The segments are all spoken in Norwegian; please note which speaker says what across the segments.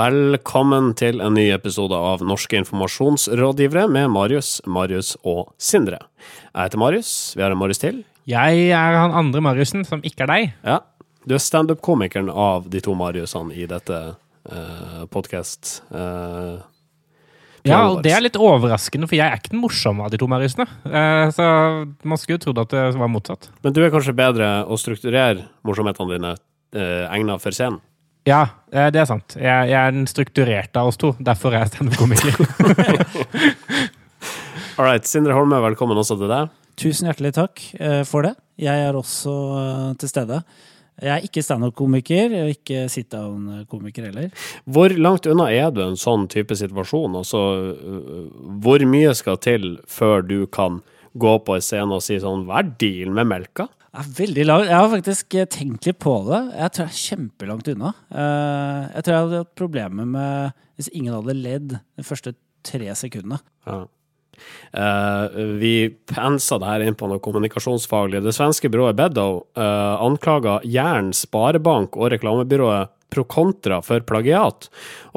Speaker 1: Velkommen til en ny episode av Norske informasjonsrådgivere med Marius, Marius og Sindre. Jeg heter Marius. Vi har en Marius til.
Speaker 2: Jeg er han andre Mariussen, som ikke er deg.
Speaker 1: Ja. Du er standup-komikeren av de to Mariusene i dette uh, podkast. Uh,
Speaker 2: ja, og det er litt overraskende, for jeg er ikke den morsomme av de to Mariusene. Uh, så man skulle jo trodd at det var motsatt.
Speaker 1: Men du er kanskje bedre å strukturere morsomhetene dine uh, egna for scenen?
Speaker 2: Ja, det er sant. Jeg, jeg er den strukturerte av oss to. Derfor er jeg standup-komiker.
Speaker 1: All right. Sindre Holme, velkommen også til deg.
Speaker 3: Tusen hjertelig takk for det. Jeg er også til stede. Jeg er ikke standup-komiker, og ikke sit-down-komiker heller.
Speaker 1: Hvor langt unna er du en sånn type situasjon? Altså, hvor mye skal til før du kan gå på en scene og si sånn Hva er dealen med melka?
Speaker 3: Er veldig langt. Jeg har faktisk tenkt litt på det. Jeg tror jeg er kjempelangt unna. Jeg tror jeg hadde hatt problemer med hvis ingen hadde ledd de første tre sekundene.
Speaker 1: Ja. Uh, vi pensa det her inn på noe kommunikasjonsfaglig. Det svenske byrået Beddow uh, anklaga Jæren sparebank og reklamebyrået Procontra for plagiat.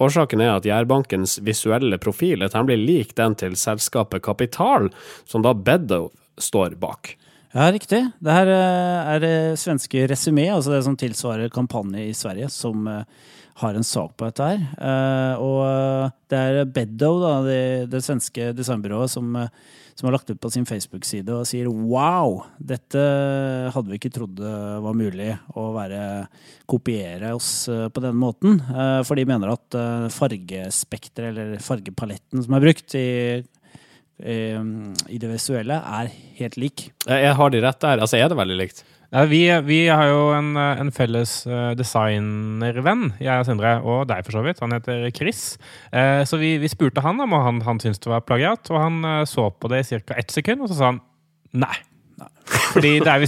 Speaker 1: Årsaken er at Jærbankens visuelle profil er temmelig lik den til selskapet Kapital, som da Beddow står bak.
Speaker 3: Ja, riktig. Det her er det svenske Resumé, altså det som tilsvarer kampanje i Sverige, som har en sak på dette her. Og det er Beddow, da, det, det svenske designbyrået, som, som, har lagt ut på sin Facebook-side og sier wow, dette hadde vi ikke trodd var mulig å være, kopiere oss på den måten. For de mener at fargespekteret, eller fargepaletten som er brukt i i det visuelle er helt lik.
Speaker 1: Jeg har de rett der? Altså, er det veldig likt?
Speaker 2: Ja, vi, vi, har jo en, en felles designervenn, jeg og Sindre, og deg for så vidt. Han heter Chris. Eh, så vi, vi, spurte han om han, han syntes det var plagiat, og han så på det i ca. ett sekund, og så sa han nei. Fordi det er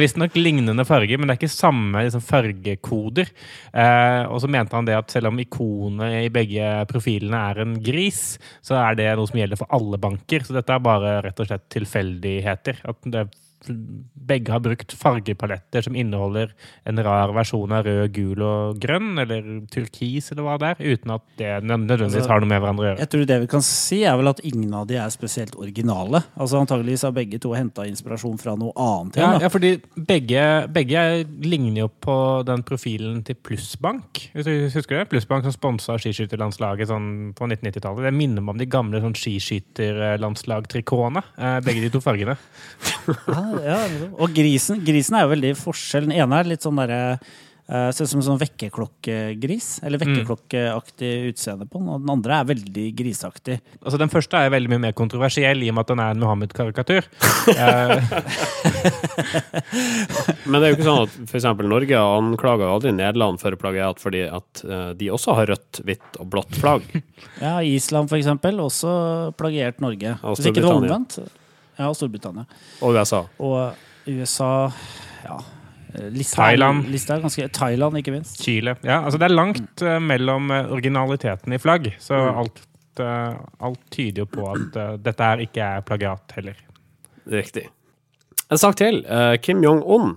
Speaker 2: visstnok lignende farger, men det er ikke samme liksom, fargekoder. Eh, og så mente han det at selv om ikonet i begge profilene er en gris, så er det noe som gjelder for alle banker. Så dette er bare rett og slett tilfeldigheter. At det begge har brukt fargepaletter som inneholder en rar versjon av rød, gul og grønn, eller turkis, eller hva det er, uten at det nødvendigvis altså, har noe med hverandre å gjøre.
Speaker 3: Jeg tror det vi kan si, er vel at ingen av de er spesielt originale. Altså Antageligvis har begge to henta inspirasjon fra noe annet.
Speaker 2: Ja, ja fordi begge, begge, ligner jo på den profilen til Plussbank. Hvis du husker det? Plussbank som sponsa skiskytterlandslaget sånn på 1990-tallet. Det minner meg om de gamle sånn skiskytterlandslag-trikotene. Eh, begge de to fargene.
Speaker 3: ja, og grisen, grisen er jo veldig forskjell. Den ene er litt sånn derre uh, Ser ut som en sånn vekkerklokkegris. Eller mm. vekkerklokkeaktig utseende på den. Og den andre er veldig griseaktig.
Speaker 2: Altså Den første er veldig mye mer kontroversiell i og med at den er en Muhammed-karikatur.
Speaker 1: Men det er jo ikke sånn at f.eks. Norge anklager aldri Nederland for plagiat fordi at uh, de også har rødt, hvitt og blått flagg.
Speaker 3: ja, Island f.eks. også plagiert Norge. Hvis ikke det var omvendt. Ja, Storbritannia.
Speaker 1: Og USA.
Speaker 3: Og USA ja.
Speaker 2: Lista, Thailand.
Speaker 3: Lista er ganske, Thailand, ikke minst.
Speaker 2: Chile. Ja, altså det er langt mm. mellom eh, originaliteten i flagg, så mm. alt, uh, alt, tyder jo på at uh, dette her ikke er plagiat heller.
Speaker 1: Riktig. En sak til. Kim Jong-un,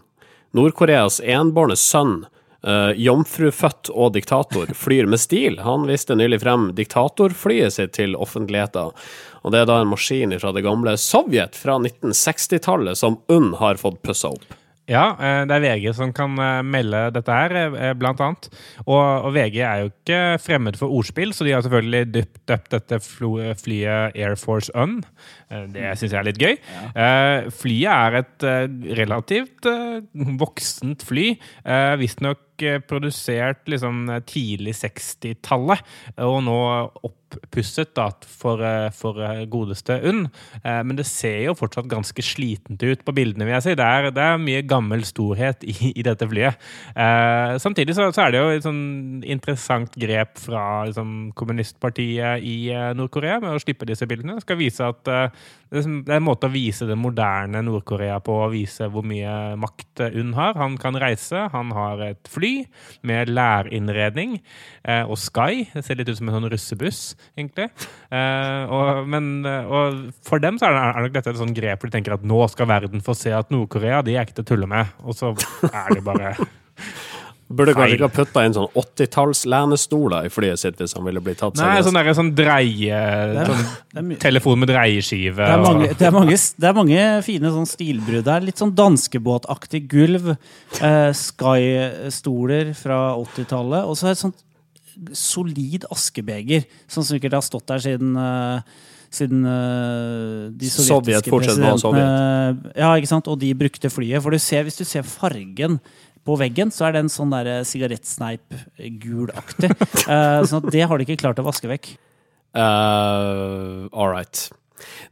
Speaker 1: Nord-Koreas enbårne sønn, Uh, Jomfrufødt og diktator flyr med stil. Han viste nylig frem diktatorflyet sitt til offentligheten. Og det er da en maskin fra det gamle Sovjet fra 1960-tallet som UNN har fått pussa opp.
Speaker 2: Ja, eh, det er VG som kan eh, melde dette her, eh, blant annet. Og, og VG er jo ikke fremmed for ordspill, så de har selvfølgelig døpt, døpt dette flyet Air Force Un. Det syns jeg er litt gøy. Ja. Flyet er et relativt voksent fly. Visstnok produsert liksom tidlig 60-tallet, og nå oppusset da, for, for godeste UNN. Men det ser jo fortsatt ganske slitent ut på bildene, vil jeg si. Det er, det er mye gammel storhet i, i dette flyet. Eh, samtidig så, så, er det jo et sånn interessant grep fra liksom, kommunistpartiet i Nord-Korea med å slippe disse bildene. Det skal vise at det er en måte å vise det moderne Nord-Korea på, å vise hvor mye makt UNN har. Han kan reise, han har et fly med lærinnredning eh, og Sky. Det ser litt ut som en sånn russebuss, egentlig. Eh, og, men, eh, og for dem så er, det, er nok dette et sånt grep hvor de tenker at nå skal verden få se at Nord-Korea de er ikke til å tulle med. Og så er det bare
Speaker 1: Burde kanskje ikke ha putta inn sånn 80-talls-lenestoler i flyet sitt hvis han ville bli tatt
Speaker 2: Nei, sånn der, sånn dreie
Speaker 3: er-
Speaker 2: sånn Telefon med dreieskive.
Speaker 3: det, er mange, det, er mange, det er mange fine sånn stilbrudd her. Litt sånn danskebåtaktig gulv. Eh, Sky-stoler fra 80-tallet. Og så er et sånt solid askebeger, som sikkert har stått der siden eh, siden uh, de sovjetiske
Speaker 1: Sovjet, presidentene
Speaker 3: presidentene Ja, ikke sant? Og de brukte flyet. For du ser, hvis du ser fargen på veggen, så er den sånn der sigarettsneip-gulaktig. uh, sånn at det har de ikke klart å vaske vekk.
Speaker 1: Uh, all right.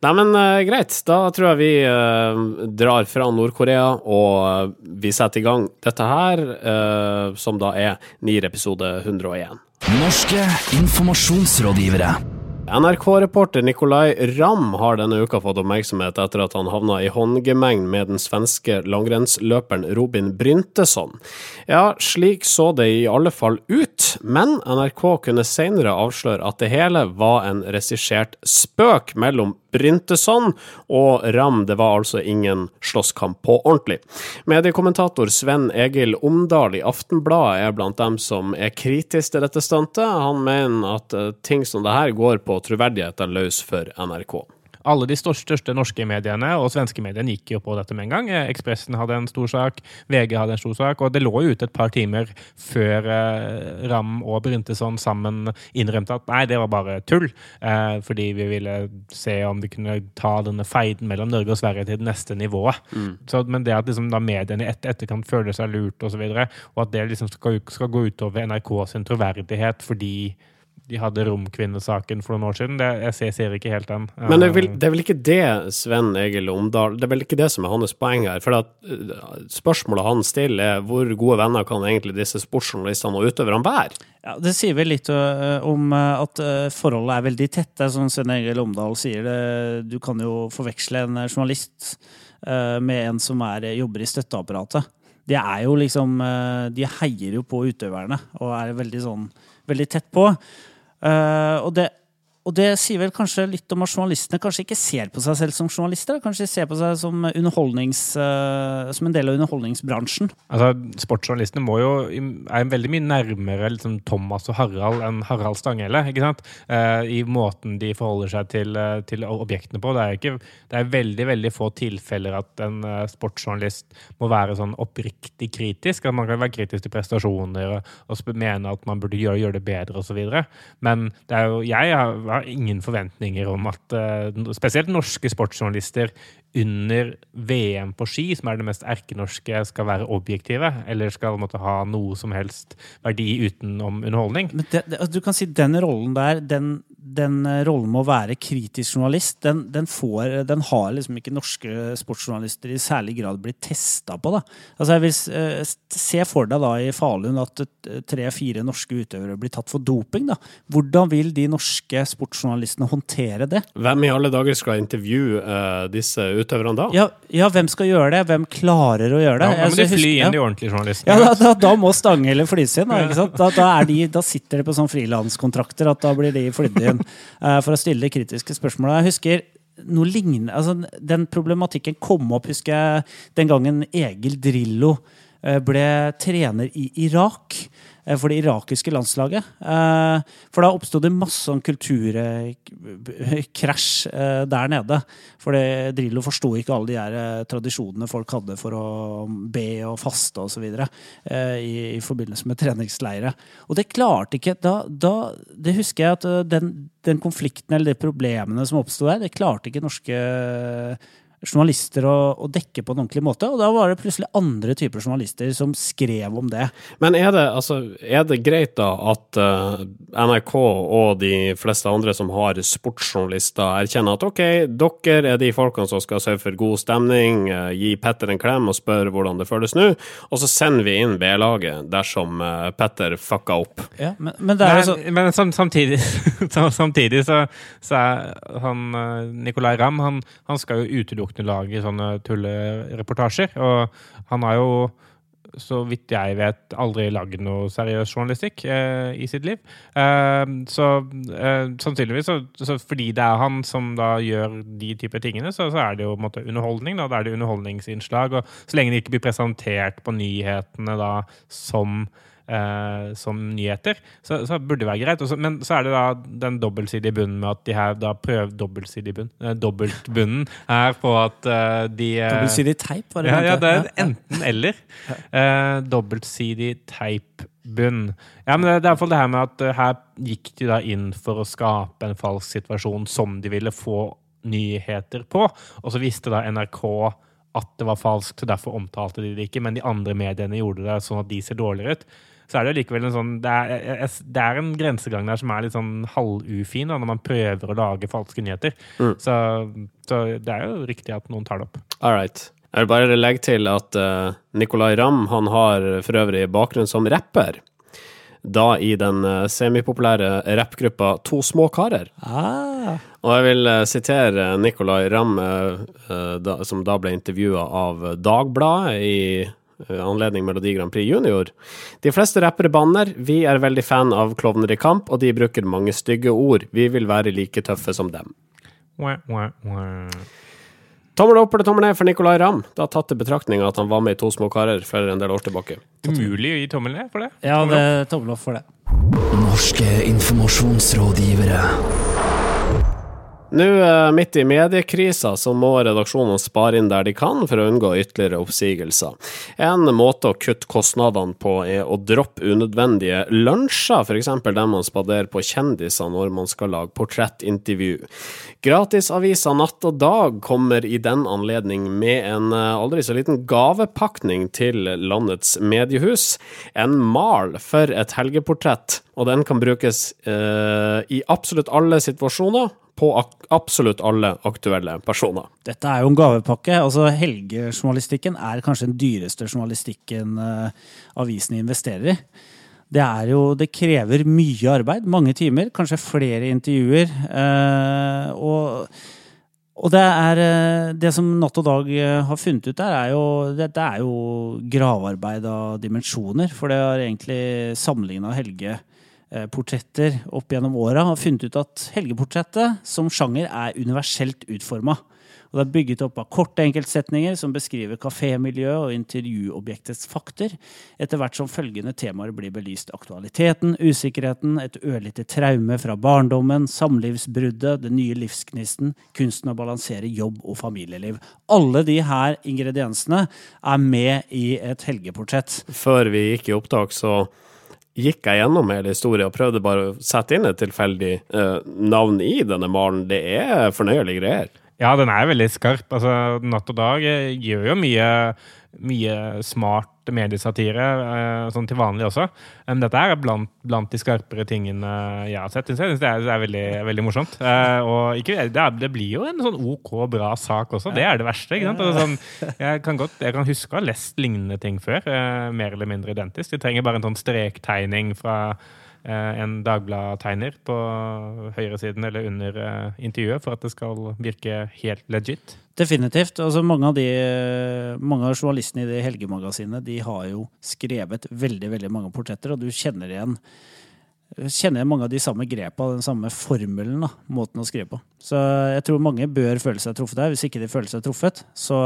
Speaker 1: Nei, men uh, greit. Da tror jeg vi uh, drar fra Nord-Korea, og eh, vi setter i gang dette her, eh, som da er NIR episode 101.
Speaker 4: Norske informasjonsrådgivere.
Speaker 1: NRK-reporter Nikolai Ramm har denne uka fått oppmerksomhet etter at han havna i håndgemeng med den svenske langrennsløperen Robin Bryntesson. Ja, slik så det i alle fall ut, men NRK kunne senere avsløre at det hele var en regissert spøk mellom Bryntesson og Ram. Det var altså ingen slåsskamp på ordentlig. Mediekommentator Sven Egil Omdal i Aftenbladet er blant dem som er kritisk til dette stuntet. Han mener at eh, ting som det her går på troverdigheten løs for NRK.
Speaker 2: Alle de største, norske mediene og svenske mediene gikk jo på dette med en gang. Eh, Ekspressen hadde en stor sak, VG hadde en stor sak, og det lå jo ute et par timer før eh, Ram og Bryntesson sammen innrømte at nei, det var bare tull, eh, fordi vi ville se om vi kunne ta denne feiden mellom Norge og Sverige til det neste nivået. Så, men det at liksom, da mediene i et etterkant føler seg lurt, og så videre, og at det liksom skal, skal gå utover NRK sin troverdighet fordi de hadde romkvinnesaken for noen år siden. Det, jeg ser, ser ikke helt den.
Speaker 1: Men det er, vel,
Speaker 2: Eh,
Speaker 1: det er vel ikke det Sven Egil Omdal Det er vel ikke det som er hans poeng her. For at eh, spørsmålet han stiller, er hvor gode venner kan egentlig disse sportsjournalistene og utøverne være?
Speaker 3: Ja, Det sier vel litt om at forholdet er veldig tett. Det er som Sven Egil Omdal sier det. Du kan jo forveksle en journalist med en som er, jobber i støtteapparatet. De er jo liksom De heier jo på utøverne og er veldig sånn veldig tett på. Eh, og det og det sier vel kanskje litt om at journalistene kanskje ikke ser på seg selv som journalister. Kanskje de ser på seg som, eh, som en del av underholdningsbransjen.
Speaker 2: Altså, Sportsjournalistene må jo, er veldig mye nærmere liksom, Thomas og Harald enn Harald Stanghelle. ikke sant? Eh, I måten de forholder seg til, eh, til objektene på. Det er, ikke, det er veldig veldig få tilfeller at en sportsjournalist må være sånn oppriktig kritisk. At man kan være kritisk til prestasjoner og, og mene at man burde gjøre, gjøre det bedre osv. Men det er jo, jeg har, ingen forventninger om at eh, spesielt norske sportsjournalister under VM på ski, som er det mest erkenorske, skal være objektive, eller skal måtte ha noe som helst verdi utenom underholdning.
Speaker 3: Men det, det, altså, du kan si den rollen der, den, den eh, rollen med å være kritisk journalist, den, den, får, den har liksom ikke norske sportsjournalister i særlig grad blitt testa på. Da. Altså, jeg vil eh, se for deg da i Falun at eh, tre-fire norske utøvere blir tatt for doping. Da. Hvordan vil de norske sportsjournalistene håndtere det?
Speaker 1: Hvem i alle dager skal intervjue uh, disse utøverne da?
Speaker 3: Ja, ja, hvem skal gjøre det? Hvem klarer å gjøre det?
Speaker 2: Ja, men
Speaker 3: Altså,
Speaker 2: de fly
Speaker 3: husker-
Speaker 2: inn de ordentlige journalistene.
Speaker 3: Ja, da, da, da må Stanghelle flys inn. Da, ikke sant? Da, da, er de, da sitter de på sånn frilanskontrakter at da blir de flydd inn uh, for å stille de kritiske spørsmålene. Jeg husker noe lignende, altså Den problematikken kom opp, husker jeg, den gangen Egil Drillo eh, ble trener i Irak for det irakiske landslaget. Eh, For da oppsto det masse sånn kulturkrasj eh, der nede. For Drillo forsto ikke alle de her eh, tradisjonene folk hadde for å be og faste osv. I, i forbindelse med treningsleire. Og det klarte ikke da, da Det husker jeg at eh, den, den konflikten eller de problemene som oppsto der, det klarte ikke norske journalister å, å dekke på en ordentlig måte. Og da var det plutselig andre typer journalister som skrev om det.
Speaker 1: Men er det, altså, er det greit da at uh, NRK og de fleste andre som har sportsjournalister, erkjenner at ok, dere er de folkene som skal sørge for god stemning, uh, gi Petter en klem og spørre hvordan det føles nå, og så sender vi inn B-laget dersom uh, Petter fucka opp?
Speaker 3: Ja, men, men det er jo så
Speaker 2: Men, men sam, samtidig, samtidig så, så er han Nicolay Ramm han, han skal jo utelukkende lage sånne tullereportasjer. Og han har jo så vidt jeg vet, aldri lagd noe seriøs journalistikk eh, i sitt liv. Eh, så eh, sannsynligvis, så, så fordi det er han som da gjør de type tingene, så, så er det jo på en måte underholdning. Da, da er det underholdningsinnslag. Og så lenge det ikke blir presentert på nyhetene da som eh, som nyheter, så, så burde det være greit. Også, men så er det da den dobbeltsidige bunnen med at de her da prøver Dobbeltsidig bunn? Eh, dobbeltbunnen er på at eh, de eh,
Speaker 3: Dobbeltsidig teip, var det
Speaker 2: ja, ja, det er enten-eller. Eh, dobbeltsidig teipbunn. Ja, men det, det er iallfall det her med at eh, her gikk de da inn for å skape en falsk situasjon som de ville få nyheter på, og så visste da NRK at det var falskt, så derfor omtalte de det ikke, men de andre mediene gjorde det sånn at de ser dårligere ut. Så er det likevel en sånn Det er, det er en grensegang der som er litt sånn halvufin, da, når man prøver å lage falske nyheter. Så, så det er jo riktig at noen tar det opp.
Speaker 1: All right. Jeg vil bare legge til at uh, Nicolay Ramm han har for øvrig bakgrunn som rapper. Da i den uh, semipopulære rappgruppa To små karer.
Speaker 3: Ah,
Speaker 1: Og jeg vil uh, sitere Nicolay Ramm, eh, eh, da, som da ble intervjua av Dagbladet i eh, anledning Melodi Grand Prix Junior. De fleste rappere banner. Vi er veldig fan av Klovner i kamp, og de bruker mange stygge ord. Vi vil være like tøffe som dem.
Speaker 2: Wah, wah, wah.
Speaker 1: Tommel opp eller tommel ned for Nicolay Ramm, da tatt i betraktning at han var med i To små karer for en del år tilbake.
Speaker 2: Umulig å gi tommel ned for det.
Speaker 3: ja,
Speaker 2: Tommel
Speaker 3: det
Speaker 2: opp.
Speaker 3: er tommel opp for det.
Speaker 4: Norske informasjonsrådgivere.
Speaker 1: Nå, eh, midt i mediekrisa, så må redaksjonene spare inn der de kan for å unngå ytterligere oppsigelser. En måte å kutte kostnadene på er å droppe unødvendige lunsjer, f.eks. der man spaderer på kjendiser når man skal lage portrettintervju. Gratisavisa Natt og Dag kommer i den anledning med en eh, aldri så liten gavepakning til landets mediehus. En mal for et helgeportrett, og den kan brukes eh, i absolutt alle situasjoner på absolutt alle aktuelle personer.
Speaker 3: Dette er jo en gavepakke. altså Helgejournalistikken er kanskje den dyreste journalistikken eh, avisene investerer i. Det jo, det krever mye arbeid, mange timer, kanskje flere intervjuer. eh, og, og det er eh, Det som Natt og Dag har funnet ut der, er jo Dette er jo gravearbeid av dimensjoner. For det har egentlig sammenligna Helge portretter opp gjennom åra har funnet ut at helgeportrettet som sjanger er universelt utforma. Det er bygget opp av korte enkeltsetninger som beskriver kafémiljøet og intervjuobjektets fakter, etter hvert som følgende temaer blir belyst. Aktualiteten, usikkerheten, et ørlite traume fra barndommen, samlivsbruddet, den nye livsgnisten, kunsten å balansere jobb og familieliv. Alle de her ingrediensene er med i et helgeportrett.
Speaker 1: Før vi gikk i opptak, så gikk jeg gjennom hele historien og prøvde bare å sette inn et tilfeldig uh, navn i denne malen. Det er fornøyelige greier.
Speaker 2: Ja, den er veldig skarp. Altså, Natt og Dag eh, gjør jo mye, mye smart mediesatire eh, sånn til vanlig også. Men dette er blant, blant de skarpere tingene jeg har sett. Jeg synes det er, det er veldig, veldig morsomt. Eh, og ikke, det, er, det blir jo en sånn OK bra sak også. Det er det verste. Altså, sånn, jeg, kan godt, jeg kan huske å ha lest lignende ting før. eh, mer eller mindre identisk. De trenger bare en sånn strektegning fra en Dagbladet-tegner på høyresiden eller under eh, intervjuet for at det skal virke helt legit.
Speaker 3: Definitivt. Altså, mange, av de, mange av journalistene i det helgemagasinet de har jo skrevet veldig veldig mange portretter, og du kjenner igjen kjenner mange av de samme grepa, den samme formelen, da, måten å skrive på. Så jeg tror mange bør føle seg truffet her. Hvis ikke de føler seg truffet, så,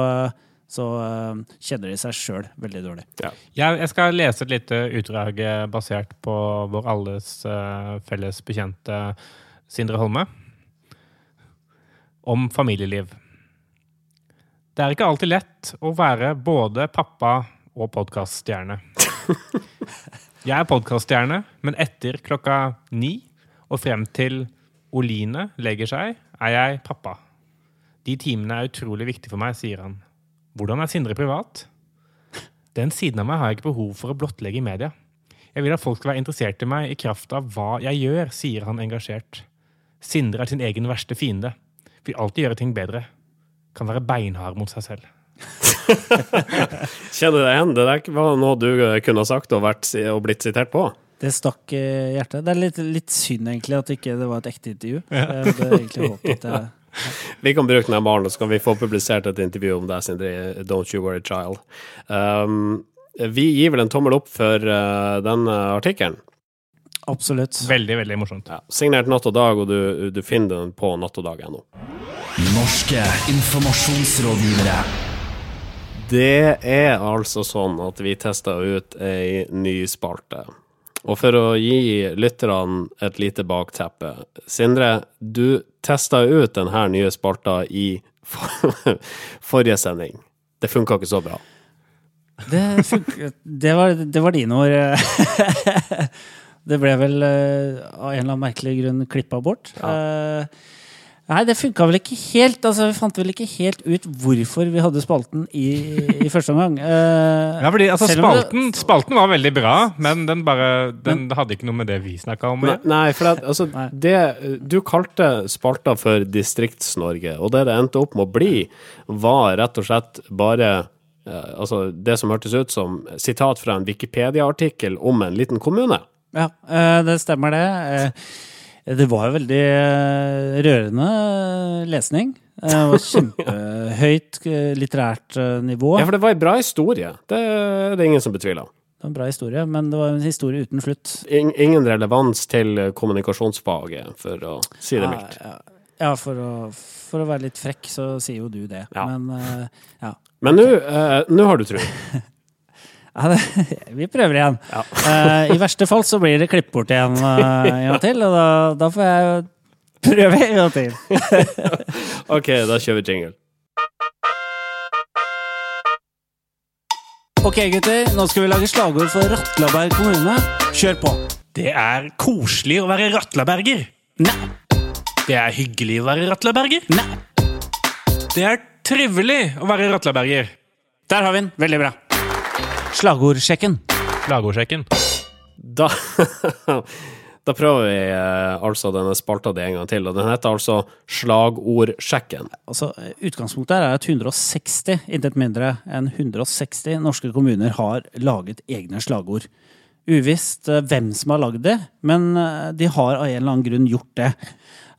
Speaker 3: så eh, kjenner de seg sjøl veldig dårlig.
Speaker 2: Jeg, jeg skal lese et lite utdrag eh, basert på vår alles eh, felles bekjente Sindre Holme. Om familieliv. Det er ikke alltid lett å være både pappa og podkaststjerne. Jeg er podkaststjerne, men etter klokka ni og frem til Oline legger seg, er jeg pappa. De timene er utrolig viktige for meg, sier han. Hvordan er Sindre privat? Den siden av meg har jeg ikke behov for å blottlegge i media. Jeg vil at folk skal være interessert i meg i kraft av hva jeg gjør, sier han engasjert. Sindre er sin egen verste fiende. Vil alltid gjøre ting bedre. Kan være beinhard mot seg selv.
Speaker 1: Kjenner du deg igjen? Det der var noe du eh, kunne ha sagt og, vært, og blitt sitert på.
Speaker 3: Det stakk hjertet. Det er litt, litt synd egentlig at ikke det var et ekte intervju. Jeg hadde egentlig håpet at jeg
Speaker 1: Vi kan bruke denne malen, og så kan vi få publisert et intervju om deg, Sindre. Don't you worry, child. Um, vi gir vel en tommel opp for uh, denne artikkelen.
Speaker 3: Absolutt.
Speaker 2: Veldig, veldig morsomt.
Speaker 1: Ja. Signert Natt og Dag, og du, du finner den på nattogdag.no.
Speaker 4: Norske informasjonsrådgivere.
Speaker 1: Det er altså sånn at vi testa ut ei ny spalte. Og for å gi lytterne et lite bakteppe Sindre, du testa ut denne nye spalta i for forrige sending. Det funka ikke så bra.
Speaker 3: Det, funker, det, var, det var dine ord. Det ble vel uh, av en eller annen merkelig grunn klippa bort.
Speaker 1: Ja.
Speaker 3: Uh, nei, det funka vel ikke helt. Altså, vi fant vel ikke helt ut hvorfor vi hadde spalten i, i første omgang. Uh,
Speaker 2: Ja, fordi altså,
Speaker 3: spalten, det-
Speaker 2: spalten, spalten var veldig bra, men den bare Den hadde ikke noe med det vi snakka om.
Speaker 1: Nei, nei for at, altså,
Speaker 3: Nei.
Speaker 1: det, du kalte spalta for Distrikts-Norge, og det det endte opp med å bli, var rett og slett bare uh, altså, det som hørtes ut som sitat fra en Wikipedia-artikkel om en liten kommune.
Speaker 3: Ja, uh, det stemmer det. Eh, Det var veldig eh, rørende lesning. Eh, Det var kjempehøyt eh, litterært eh, nivå.
Speaker 1: Ja, for det var ei bra historie. Det er det ingen som betviler.
Speaker 3: Det var en bra historie, men det var en historie uten slutt.
Speaker 1: Ingen relevans til kommunikasjonsfaget, for å si det mildt.
Speaker 3: Ja, ja. ja for, å, for å være litt frekk, så sier jo du det.
Speaker 1: Ja.
Speaker 3: Men eh, ja.
Speaker 1: Men nå eh, nå har du tro.
Speaker 3: ja det, vi prøver igjen.
Speaker 1: Ja.
Speaker 3: uh, I verste fall så blir det klippet bort igjen uh, en gang til, og da, da får jeg prøve en gang til.
Speaker 1: OK, da kjører vi jingle.
Speaker 3: Ok, gutter, nå skal vi lage slagord for Ratlaberg kommune. Kjør på.
Speaker 2: Det er koselig å være ratlaberger.
Speaker 3: Nei.
Speaker 2: Det er hyggelig å være ratlaberger.
Speaker 3: Nei.
Speaker 2: Det er trivelig å være ratlaberger.
Speaker 3: Der har vi den. Veldig bra. Slagordsjekken.
Speaker 2: Slagordsjekken.
Speaker 1: Da, da prøver vi eh, altså denne spalta di en gang til, og den heter altså Slagordsjekken.
Speaker 3: Altså, utgangspunktet her er at 160, intet mindre enn 160 norske kommuner har laget egne slagord. Uvisst eh, hvem som har lagd det, men eh, de har av en eller annen grunn gjort det.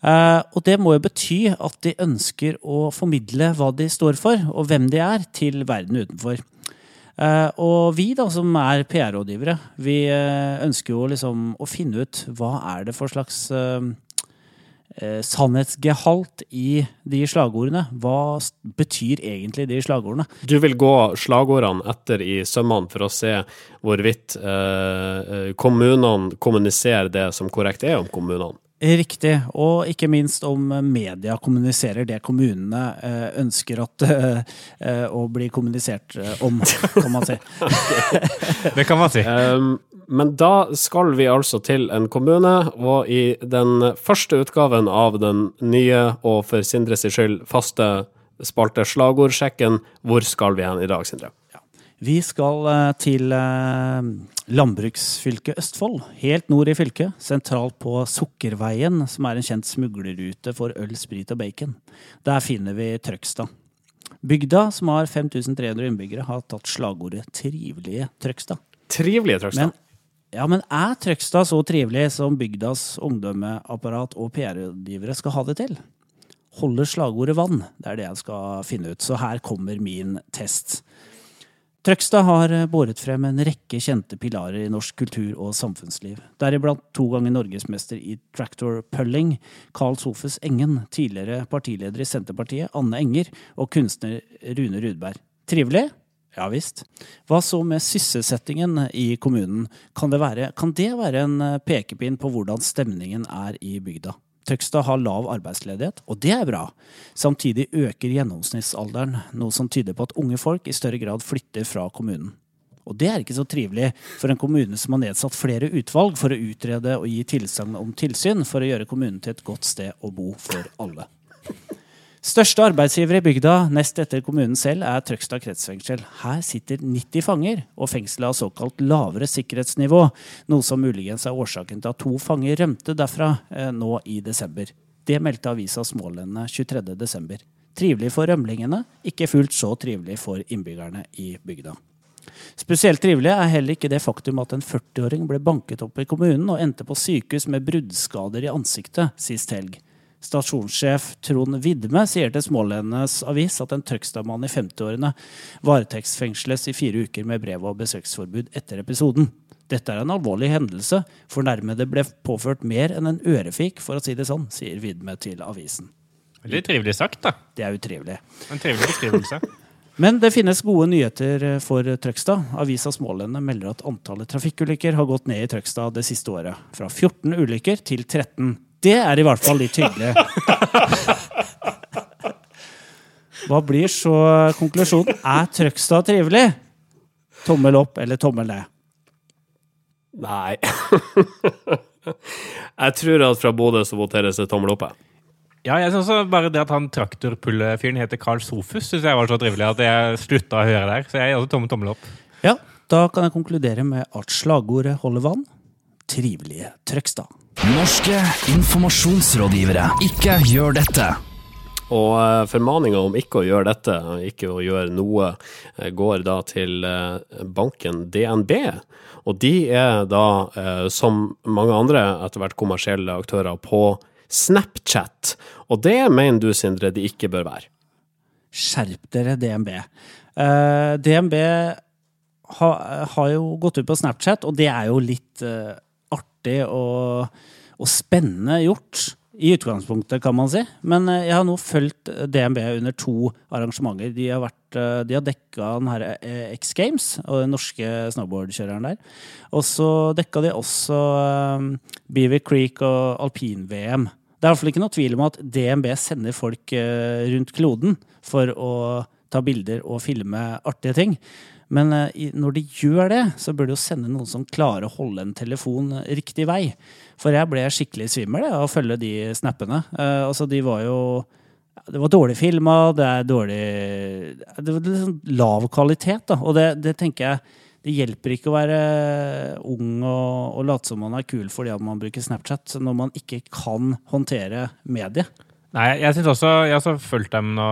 Speaker 3: Eh, og det må jo bety at de ønsker å formidle hva de står for, og hvem de er, til verden utenfor. Eh, og vi da, som er PR-rådgivere, vi eh, ønsker jo liksom å finne ut hva er det for slags eh, eh, sannhetsgehalt i de slagordene. Hva betyr egentlig de slagordene?
Speaker 1: Du vil gå slagordene etter i sømmene for å se hvorvidt kommunene kommuniserer det som korrekt er om kommunene.
Speaker 3: Riktig, og ikke minst om media kommuniserer det kommunene eh, ønsker at, eh, eh, å bli kommunisert om, kan man si.
Speaker 2: Det kan man si.
Speaker 1: Um, men da skal vi altså til en kommune, og i den første utgaven av den nye og for Sindres skyld faste spalte Slagordsjekken, hvor skal vi hen i dag, Sindre?
Speaker 3: Vi skal eh, til eh, landbruksfylket Østfold, helt nord i fylket, sentralt på Sukkerveien, som er en kjent smuglerrute for øl, sprit og bacon. Der finner vi Trøgstad. Bygda, som har 5300 innbyggere, har tatt slagordet 'Trivelige Trøgstad'.
Speaker 1: Trivelige Trøgstad.
Speaker 3: Men, ja, men er Trøgstad så trivelig som bygdas ungdommeapparat og PR-rådgivere skal ha det til? Holder slagordet vann? Det er det jeg skal finne ut, så her kommer min test. Trøgstad har båret frem en rekke kjente pilarer i norsk kultur og samfunnsliv. Deriblant to ganger norgesmester i tractor pulling, Carl Sofus Engen, tidligere partileder i Senterpartiet, Anne Enger, og kunstner Rune Rudberg. Trivelig? Ja visst. Hva så med sysselsettingen i kommunen? Kan det være, kan det være en eh, pekepinn på hvordan stemningen er i bygda? Trøgstad har lav arbeidsledighet, og det er bra. Samtidig øker gjennomsnittsalderen, noe som tyder på at unge folk i større grad flytter fra kommunen. Og det er ikke så trivelig for en kommune som har nedsatt flere utvalg for å utrede og gi tilsagn om tilsyn for å gjøre kommunen til et godt sted å bo for alle. Største arbeidsgiver i bygda, nest etter kommunen selv, er Trøgstad kretsfengsel. Her sitter 90 fanger, og fengselet har såkalt lavere sikkerhetsnivå, noe som muligens er årsaken til at to fanger rømte derfra eh, nå i desember. Det meldte avisa Smålendene 23. desember. Trivelig for rømlingene, ikke fullt så trivelig for innbyggerne i bygda. Spesielt trivelig er heller ikke det faktum at en 40-åring ble banket opp i kommunen og endte på sykehus med bruddskader i ansiktet sist helg. Stasjonssjef Trond Vidme sier til Smålenenes avis at en Trøgstadmann i 50-årene varetektsfengsles i fire uker med brev- og besøksforbud etter episoden. Dette er en alvorlig hendelse. Fornærmede ble påført mer enn en ørefik, for å si det sånn, sier Vidme til avisen.
Speaker 2: Veldig trivelig sagt, da.
Speaker 3: Det er utrivelig.
Speaker 2: En trivelig beskrivelse.
Speaker 3: Men det finnes gode nyheter for Trøgstad. Avisa Smålendet melder at antallet trafikkulykker har gått ned i Trøgstad det siste året. Fra 14 ulykker til 13. Det er i hvert fall litt hyggelig. Hva blir så konklusjonen? Er Trøgstad trivelig? Tommel opp eller tommel ned?
Speaker 1: Nei. jeg tror at fra Bodø så voteres det tommel opp. jeg.
Speaker 2: Ja, jeg synes også bare det at han traktorpullefyren heter Carl Sofus, synes jeg var så trivelig at jeg slutta å høre der. Så jeg gir også tommel, tommel opp.
Speaker 3: Ja, da kan jeg konkludere med at slagordet holder vann. Trivelige Trøgstad.
Speaker 4: Norske informasjonsrådgivere. Ikke gjør dette.
Speaker 1: Og uh, formaninga om ikke å gjøre dette, ikke å gjøre noe, eh, går da til eh, banken DNB. Og de er da, som mange andre etter hvert kommersielle aktører, på Snapchat. Og det mener du, Sindre, de ikke bør være.
Speaker 3: Skjerp dere, DNB. Uh, DNB ha, har jo gått ut på Snapchat, og det er jo litt uh, artig og, og, spennende gjort. I utgangspunktet, kan man si. Men uh, jeg har nå fulgt DNB under to arrangementer. De har, vært, de har dekka den her X Games og den norske snowboardkjøreren der. Og så dekka de også Beaver Creek og alpin-VM. Det er i hvert fall ikke noe tvil om at DNB sender folk rundt kloden for å ta bilder og filme artige ting. Men eh, når de gjør det, så bør de jo sende noen som klarer å holde en telefon riktig vei. For jeg ble skikkelig svimmel av å følge de snappene. Uh, altså, de var jo Det var dårlig filma, det er dårlig Det var liksom lav kvalitet, da. Og det, det, tenker jeg det hjelper ikke å være ung og, og late som man er kul fordi man bruker Snapchat, når man ikke kan håndtere mediet.
Speaker 2: Nei, jeg synes også, jeg har også fulgt dem nå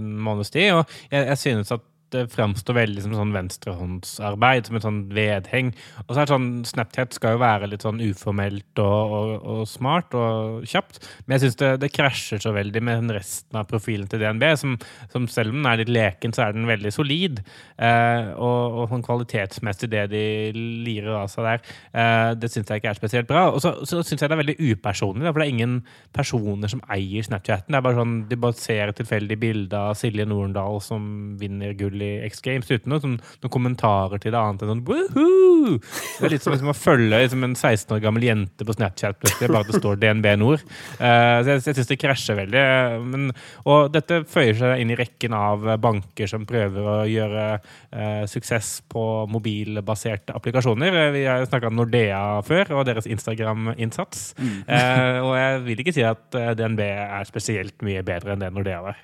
Speaker 2: en måneds tid, og jeg, jeg synes at det framstår veldig som sånn venstrehåndsarbeid, som et sånn vedheng. Og så er det sånn, Snapchat skal jo være litt sånn uformelt og, og, og smart og kjapt, men jeg syns det, det, krasjer så veldig med resten av profilen til DNB, som, som selv om den er litt leken, så er den veldig solid. Eh, og, og sånn kvalitetsmessig det de lirer av seg der, eh, det syns jeg ikke er spesielt bra. Og så, så syns jeg det er veldig upersonlig, for det er ingen personer som eier Snapchaten. Det er bare sånn, De bare ser et tilfeldig bilde av Silje Norendal som vinner gull i X Games uten noe, sånn, noen kommentarer til det annet enn sånn Woohoo! Det er litt som liksom, å følge liksom, en 16 år gammel jente på Snapchat bare at det står DNB Nord. Uh, så jeg, jeg syns det krasjer veldig. Men, og dette føyer seg inn i rekken av banker som prøver å gjøre uh, suksess på mobilbaserte applikasjoner. Vi har snakka om Nordea før, og deres Instagram-innsats. Mm. Uh, og jeg vil ikke si at DNB er spesielt mye bedre enn det Nordea var.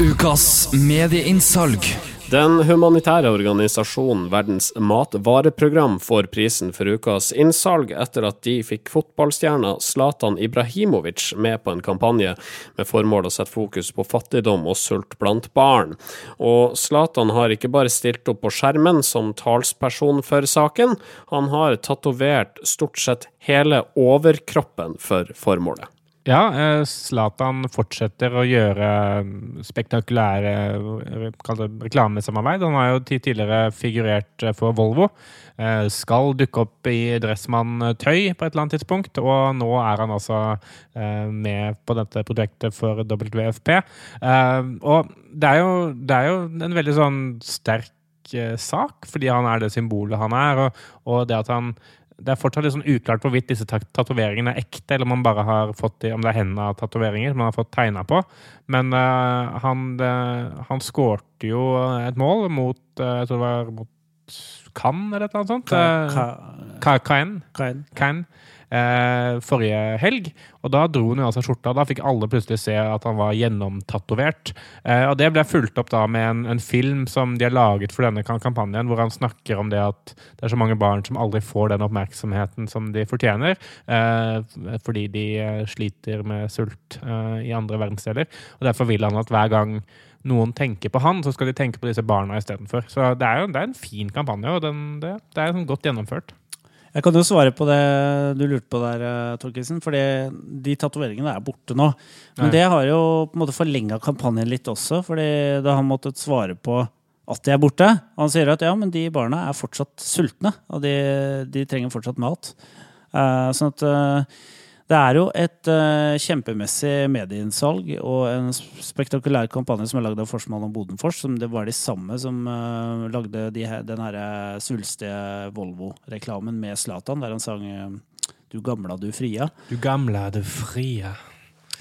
Speaker 4: Ukas medieinnsalg.
Speaker 1: Den humanitære organisasjonen Verdens matvareprogram får prisen for ukas innsalg etter at de fikk fotballstjerna Zlatan Ibrahimovic med på en kampanje med formål å sette fokus på fattigdom og sult blant barn. Og Zlatan har ikke bare stilt opp på skjermen som talsperson for saken, han har tatovert stort sett hele overkroppen for formålet.
Speaker 2: Ja, eh, Zlatan fortsetter å gjøre mm, spektakulære eh, reklamesamarbeid. Han har jo tidligere figurert eh, for Volvo. Skal dukke opp i Dressmann-tøy på et eller annet tidspunkt, og nå er han altså med på dette prosjektet for WFP. Og det er jo, det er jo en veldig sånn sterk sak, fordi han er det symbolet han er, og, og det at han det er fortsatt litt sånn uklart hvorvidt disse tatoveringene er ekte, eller om man bare har fått de, om det er hendene av tatoveringer man har fått tegna på. Men uh, han, uh, han skårte jo et mål mot uh, Jeg tror det var mot Cannes, eller et eller annet sånt. Caen. Caen eh, forrige helg. Og da dro han jo av seg skjorta. Da fikk alle plutselig se at han var gjennomtatovert. Eh, og det ble fulgt opp da med en, en, film som de har laget for denne kampanjen, hvor han snakker om det at det er så mange barn som aldri får den oppmerksomheten som de fortjener, eh, fordi de eh, sliter med sult eh, i andre verdensdeler. Og derfor vil han at hver gang noen tenker på han, så skal de tenke på disse barna istedenfor. Så det er jo det er en fin kampanje, og den, det, det er sånn godt gjennomført.
Speaker 3: Jeg kan jo svare på det du lurte på der, eh, Torkelsen. For de tatoveringene er borte nå. Men
Speaker 2: Nei.
Speaker 3: det har jo på en måte forlenga kampanjen litt også, fordi da har han måttet svare på at de er borte. Han sier at ja, men de barna er fortsatt sultne, og de, de trenger fortsatt mat. Uh, sånn at eh, det er jo et uh, kjempemessig medieinnsalg og en spektakulær kampanje som er lagd av Forsmann og Bodenfors, som det var de samme som uh, lagde de den her eh, svulstige Volvo-reklamen med Zlatan, der han sang Du gamla, du fria.
Speaker 2: Du gamle, du frie.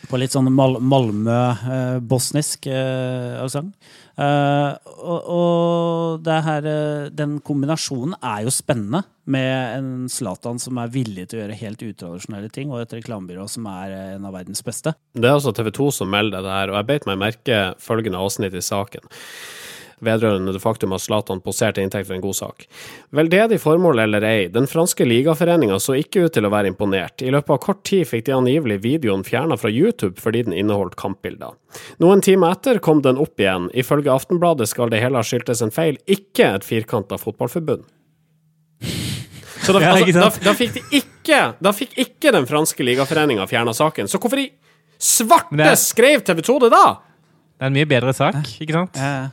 Speaker 3: På litt sånn Mal Malmö-bosnisk eh, aksent. Eh, og, og her, eh, den kombinasjonen er jo spennende, med en Zlatan som er villig til å gjøre helt utradisjonelle ting, og et reklamebyrå som er eh, en av verdens beste.
Speaker 1: Det er altså TV 2 som melder det her, og jeg beit meg merke følgende avsnitt i saken. Vedrørende det faktum at Zlatan poserte inntekt for en god sak. Veldedig formål eller ei, den franske ligaforeninga så ikke ut til å være imponert. I løpet av kort tid fikk de angivelig videoen fjerna fra YouTube fordi den inneholdt kampbilder. Noen timer etter kom den opp igjen. Ifølge Aftenbladet skal det hele ha skyldtes en feil, ikke et firkanta fotballforbund. Så da, altså, da, da, fikk de ikke, da fikk ikke den franske ligaforeninga fjerna saken. Så hvorfor i svarte
Speaker 2: er-
Speaker 1: skrev TV 2 det da?
Speaker 2: Det er en mye bedre sak, ikke sant?
Speaker 3: Eh,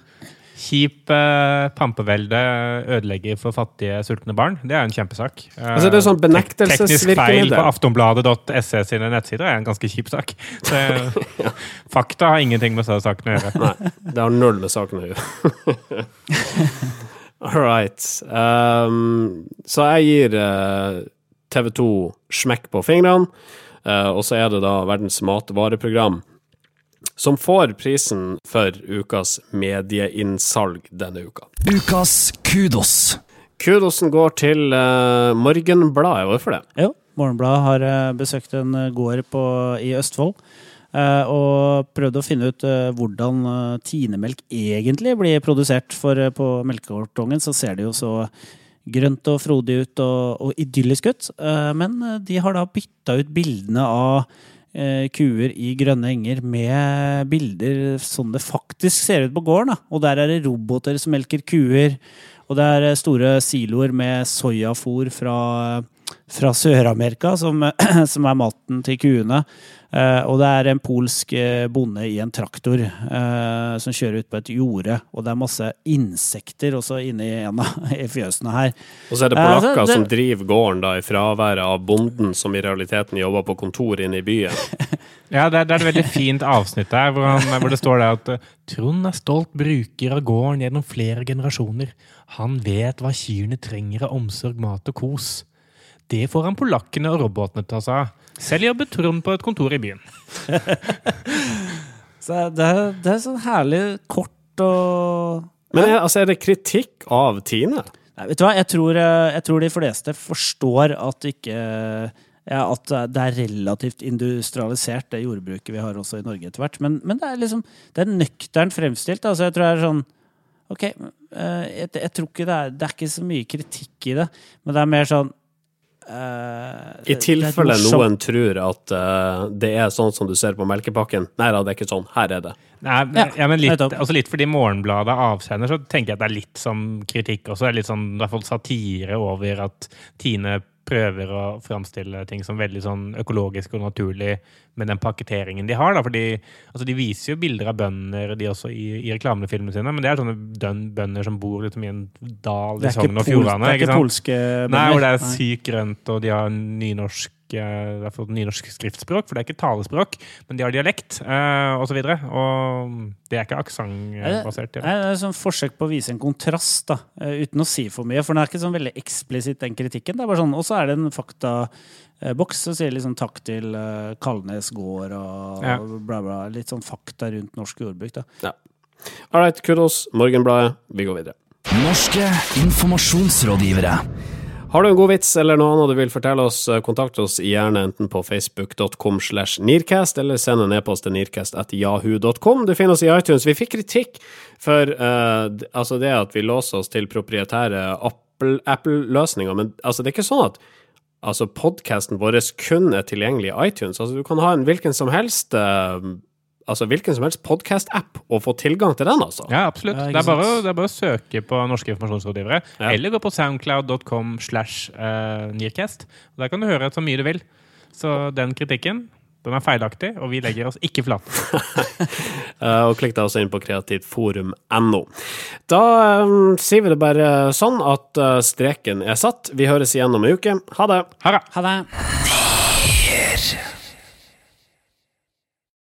Speaker 2: Kjip eh, pampevelde ødelegger for fattige, sultne barn. Det er en kjempesak. Eh,
Speaker 1: Altså, det er sånn
Speaker 2: tek- Teknisk feil på aftonbladet.se sine nettsider er en ganske kjip sak. Så, Fakta har ingenting med saken å gjøre.
Speaker 1: Nei, det har null med saken å gjøre. All right. Um, så jeg gir TV 2 smekk på fingrene, uh, og så er det da verdens matvareprogram som får prisen for ukas medieinnsalg denne uka.
Speaker 4: Ukas kudos.
Speaker 1: Kudosen går til uh, Morgenbladet. Hvorfor det?
Speaker 3: Jo, Morgenbladet har uh, besøkt en eh, gård på, i Østfold. eh, og prøvd å finne ut hvordan tinemelk egentlig blir produsert. For på melkekartongen så ser det jo så grønt og frodig ut og, og idyllisk ut. Men de har da bytta ut bildene av kuer i grønne enger med bilder sånn det faktisk ser ut på gården. Da. Og der er det roboter som melker kuer. Og det er eh, store siloer med soyafôr fra, fra Sør-Amerika, som, som er maten til kuene. Eh, og det er en polsk eh, bonde i en traktor eh, som kjører ut på et jorde. Og det er masse insekter også inni en av i fjøsene her.
Speaker 1: Og så er det
Speaker 3: Eh, altså, det-
Speaker 1: som driver gården da i fraværet av bonden som i realiteten jobber på kontor inne i byen.
Speaker 2: Ja, det er, det er et veldig fint avsnitt der, hvor, han, hvor det står der at eh, Trond er stolt bruker av gården gjennom flere generasjoner. Han vet hva kyrne trenger av omsorg, mat og kos. Det får han polakkene og robotene ta seg av. Selv jobber Trond på et kontor i byen.
Speaker 3: Så det er, det er sånn herlig kort og
Speaker 1: Men er, altså, er det kritikk av Tine?
Speaker 3: Nei, vet du hva? Jeg tror, eh, jeg tror de fleste forstår at ikke ja, at det er relativt industrialisert, det jordbruket vi har også i Norge etter hvert. Men, men det er liksom Det er nøkternt fremstilt. Altså, jeg tror det er sånn Ok, eh, jeg, jeg tror ikke det er Det er ikke så mye kritikk i det, men det er mer sånn eh,
Speaker 1: I tilfelle noen tror at uh, det er sånn som du ser på melkepakken. Nei da, det er ikke sånn. Her er det.
Speaker 2: Nei,
Speaker 3: Ja,
Speaker 2: ja, men litt, også litt fordi Morgenbladet avsender, så tenker jeg at det er litt som kritikk også. Det er litt sånn, i hvert fall satire over at Tine prøver å framstille ting som veldig sånn økologisk og naturlig med den pakketeringen de har. Da. Fordi, altså, de viser jo bilder av bønder de også i, i reklamefilmene sine, men det er sånne bønder som bor liksom i en dal i Sogn og Fjordane.
Speaker 3: det er
Speaker 2: ikke
Speaker 3: polske bønder.
Speaker 2: Nei, hvor det er sykt grønt, og de har nynorsk i hvert nynorsk skriftspråk, for det er ikke talespråk, men de har dialekt, eh, og så videre. Og det er ikke aksentbasert.
Speaker 3: Nei, Det er et sånn forsøk på å vise en kontrast, da, eh, uten å si for mye. For den er ikke sånn veldig eksplisitt, den kritikken. Det er bare sånn, Og så er det en faktaboks som sier liksom takk til eh, Kalnes gård og
Speaker 2: Ja.
Speaker 3: bla, bla. Litt sånn fakta rundt norsk jordbruk. da.
Speaker 1: Ja. All right, kudos. Morgenbladet. Vi går videre.
Speaker 4: Norske informasjonsrådgivere.
Speaker 1: Har du en god vits eller noe annet du vil fortelle oss, eh, kontakt oss gjerne enten på facebook.com slash nearcast, eller send en e-post til nearcast.jahu.com. Du finner oss i iTunes. Vi fikk kritikk for uh, altså det at vi låser oss til proprietære Apple- Apple-løsninger, men altså, det er ikke sånn at altså, podkasten vår kun er tilgjengelig i iTunes. Altså, du kan ha en hvilken som helst eh, altså, hvilken som helst podkast-app og få tilgang til den, altså.
Speaker 2: Ja, absolutt.
Speaker 3: Ja,
Speaker 2: det, er bare, det er bare å søke på norske informasjonsrådgivere,
Speaker 1: Ja.
Speaker 2: eller gå på soundcloud.com slash eh, nearcast. Der kan du høre så mye du vil. Så den kritikken, den er feilaktig, og vi legger oss ikke flate.
Speaker 1: Eh, og klikk deg også inn på kreativtforum.no. Da um, sier vi det bare sånn at streken er satt. Vi høres igjen om ei uke. Ha det!
Speaker 2: Ha det!
Speaker 3: Ha det.